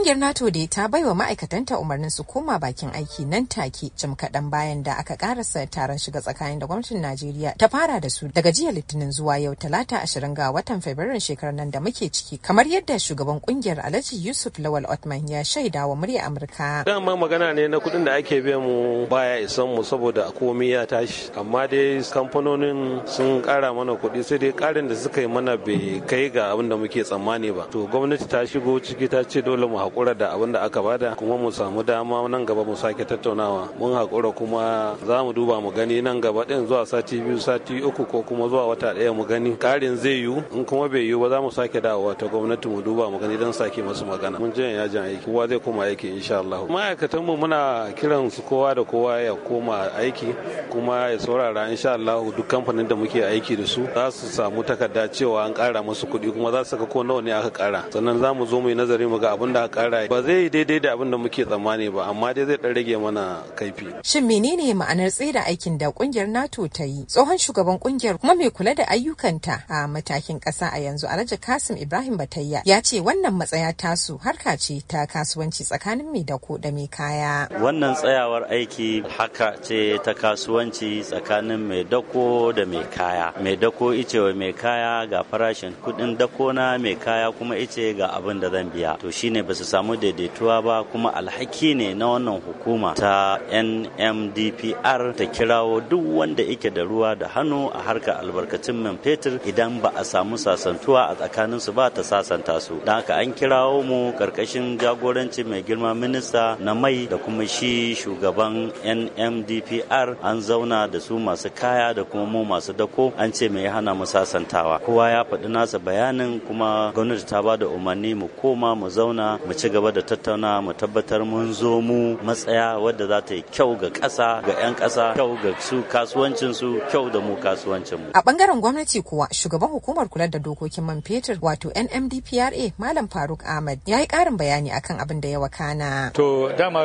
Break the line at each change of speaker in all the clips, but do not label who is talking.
Kungiyar NATO da ta baiwa ma'aikatanta umarnin su koma bakin aiki nan take jim kaɗan bayan da aka karasa taron shiga tsakanin da gwamnatin Najeriya ta fara da su daga jiya Litinin zuwa yau Talata ashirin ga watan Fabrairun shekarar nan da muke ciki kamar yadda shugaban ƙungiyar Alhaji Yusuf Lawal Otman ya shaida wa murya Amurka.
Dama magana ne na kuɗin da ake biyan mu baya isan mu saboda komai ya tashi amma dai kamfanonin sun ƙara mana kuɗi sai dai ƙarin da suka yi mana bai kai ga abin da muke tsammani ba. To gwamnati ta shigo ciki ta ce dole mu haƙura da abin da aka ba da kuma mu samu dama nan gaba mu sake tattaunawa. Mun haƙura kuma za mu duba mu gani nan gaba ɗin zuwa sati biyu sati uku ko kuma zuwa wata ɗaya mu gani. Ƙarin zai yiwu in kuma bai yiwu ba za mu sake dawowa ta gwamnati mu duba mu gani don sake masu magana. Mun je yajin aiki kowa zai koma aiki insha Allah ma'aikatan mu muna kiran su kowa da kowa ya koma aiki kuma ya saurara insha Allah duk kamfanin da muke aiki da su za su samu takarda cewa an ƙara musu kuɗi kuma za su saka ko nawa ne aka ƙara. Sannan za mu zo mu yi nazari mu ga abin da aka ƙara ba zai daidai da abin da muke tsammani ba amma dai zai ɗan rage mana kaifi.
Shin menene ma'anar tsaida aikin da ƙungiyar NATO ta yi? Tsohon shugaban ƙungiyar kuma mai kula da ayyukanta a matakin ƙasa a yanzu Alhaji Kasim Ibrahim Batayya ya ce wannan matsaya tasu harka ce ta kasuwanci tsakanin mai dako da mai kaya.
Wannan tsayawar aiki haka ce ta kasuwanci tsakanin mai dako da mai kaya. Mai dako ice wa mai kaya ga farashin kuɗin dako na mai kaya kuma ice ga abin da zan biya. To shine ba su samu daidaituwa ba kuma alhaki ne na wannan hukuma ta NMDPR ta kirawo duk wanda yake da ruwa da hannu a harkar albarkacin man fetur idan ba a samu sasantuwa a tsakanin su ba ta sasanta su. Don haka an kirawo mu ƙarƙashin jagoranci mai girma minista na mai da kuma shi shugaban NMDPR an zauna da su masu kaya da kuma mu masu dako an ce mai hana mu sasantawa. Kowa ya faɗi nasa bayanin kuma gwamnati ta ba da umarni mu koma mu zauna mu ci gaba da tattauna mu tabbatar mun zo mu matsaya wadda za ta yi kyau ga ƙasa ga 'yan ƙasa kyau ga su kasuwancin su kyau da mu kasuwancin mu.
A ɓangaren gwamnati kuwa shugaban hukumar kula da dokokin man fetur wato NMDPRA Malam Faruk Ahmad ya yi ƙarin bayani akan abin da ya wakana.
To dama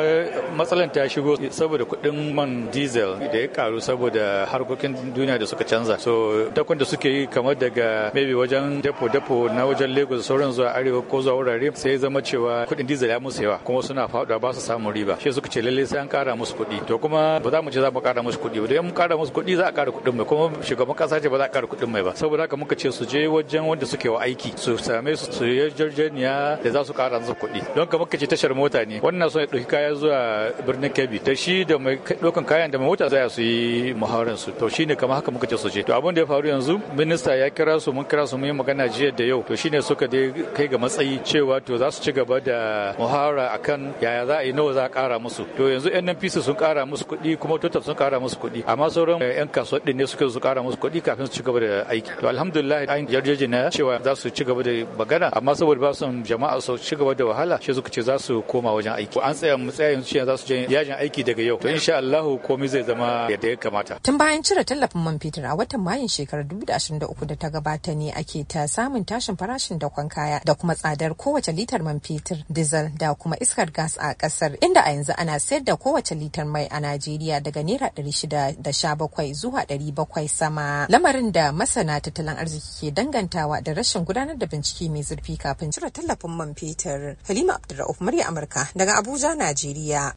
matsalan ta shigo saboda kuɗin man diesel da ya karu saboda harkokin duniya da suka canza. So dakon da suke yi kamar daga maybe wajen depo-depo na wajen Lagos sauran zuwa arewa ko zuwa wurare sai ya zama cewa kuɗin diesel ya musu yawa kuma suna faɗuwa ba su samun riba. Shi suka ce lalle sai an ƙara musu kuɗi to kuma ba za mu ce za mu ƙara musu kuɗi ba. Idan mun ƙara musu kuɗi za a ƙara kuɗin mai kuma shugaban ƙasa ce ba za a ƙara kuɗin mai ba. Saboda haka muka ce su je wajen wanda suke wa aiki su same su su yi jarjeniya da za su ƙara musu kuɗi don ka muka ce tashar mota ne. Wannan ya ɗauki kaya zuwa birnin Kebbi. Da shi da mai ɗaukan kayan da mai mota za su yi muhawarar su. To shine kamar haka muka ce su je. To abin da ya faru yanzu minista ya kira su mun kira su mun yi magana jiya da yau. To shine suka dai kai ga matsayi cewa to za su ci gaba da muhawara akan yaya za a yi nawa za a kara musu. To yanzu NNPC sun kara musu kuɗi kuma Total sun kara musu kuɗi. Amma sauran yan kasuwa din ne suka su kara musu kuɗi kafin su ci gaba da aiki. To alhamdulillah an yarjejena cewa za su ci gaba da magana amma saboda ba son jama'a su ci gaba da wahala shi suka ce za su koma wajen aiki. An tsaya mu tsaya yanzu za su je yajin aiki daga yau. To insha Allah komai zai zama yadda ya kamata.
Tun bayan cire tallafin man fetur a watan mayun shekarar 2023 da ta gabata ne ake ta samun tashin farashin dakon kaya da kuma tsadar kowace litar man fetur. Diesel da kuma iskar gas a ƙasar inda a yanzu ana sayar da kowace litar mai a Najeriya daga naira 617 zuwa 700 sama. Lamarin da masana tattalin arziki ke dangantawa da rashin gudanar da bincike mai zurfi kafin cire tallafin man fetur. Halima Abdulrauf murya Amurka daga Abuja Najeriya.